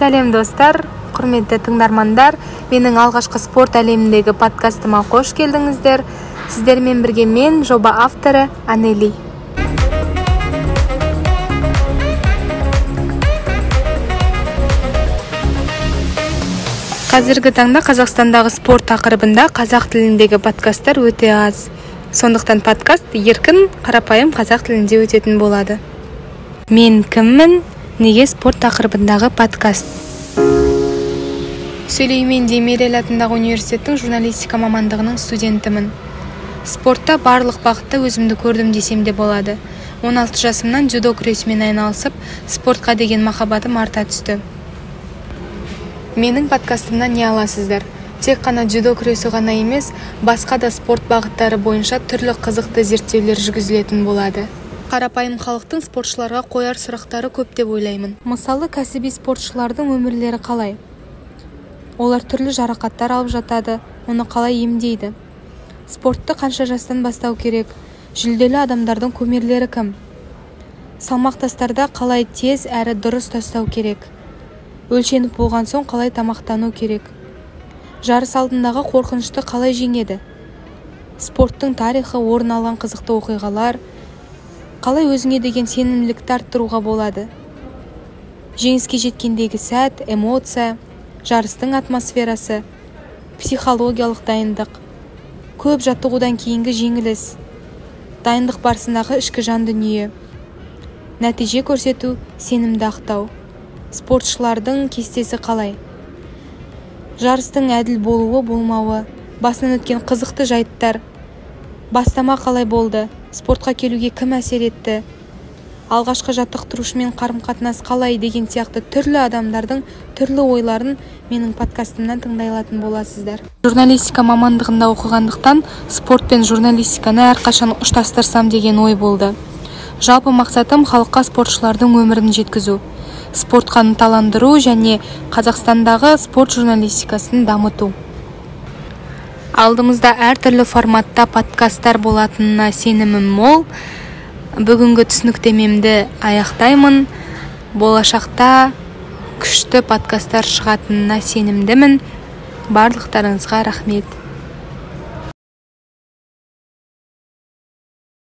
сәлем достар. Құрметті тыңдармандар менің алғашқы спорт әлеміндегі подкастыма қош келдіңіздер. Сіздермен бірге мен жоба авторы анели. Қазіргі таңда қазақстандағы спорт тақырыбында қазақ тіліндегі подкасттар өте аз. Сондықтан подкаст еркін қарапайым қазақ тілінде өтетін болады. Мен кіммін? Неге спорт тақырыбындағы подкаст? Сөйлеймен демирель атындағы университеттің журналистика мамандығының студентімін. Спортта барлық бағытта өзімді көрдім десем де болады. 16 жасымнан дзюдо күресімен айналысып спортқа деген махаббатым арта түсті. Менің подкастымнан не аласыздар? Тек қана дзюдо күресі ғана емес басқа да спорт бағыттары бойынша түрлі қызықты зерттеулер жүргізілетін болады. Қарапайым халықтың спортшыларға қояр сұрақтары көп деп ойлаймын. Мысалы кәсіби спортшылардың өмірлері қалай? Олар түрлі жарақаттар алып жатады оны қалай емдейді? Спортты қанша жастан бастау керек? Жүлделі адамдардың кумирлері кім? Салмақ тастарда қалай тез әрі дұрыс тастау керек? Өлшеніп болған соң қалай тамақтану керек? Жарыс алдындағы қорқынышты қалай жеңеді? Спорттың тарихы орын алған қызықты оқиғалар қалай өзіңе деген сенімділікті арттыруға болады? Жеңіске жеткендегі сәт эмоция жарыстың атмосферасы психологиялық дайындық. Көп жаттығудан кейінгі жеңіліс дайындық барысындағы ішкі жан дүние. Нәтиже көрсету сенімді ақтау. Спортшылардың кестесі қалай? Жарыстың әділ болуы болмауы басынан өткен қызықты жайттар. Бастама қалай болды? Спортқа келуге кім әсер етті? Алғашқы жаттықтырушымен қарым-қатынас қалай деген сияқты түрлі адамдардың түрлі ойларын менің подкастымнан тыңдай алатын боласыздар. Журналистика мамандығында оқығандықтан спорт пен журналистиканы әрқашан ұштастырсам деген ой болды. Жалпы мақсатым халыққа спортшылардың өмірін жеткізу спортқа ынталандыру және қазақстандағы спорт журналистикасын дамыту. Алдымызда әртүрлі форматта подкасттар болатынына сенімім мол. Бүгінгі түсініктемемді аяқтаймын. Болашақта күшті подкасттар шығатынына сенімдімін. Барлықтарыңызға рахмет.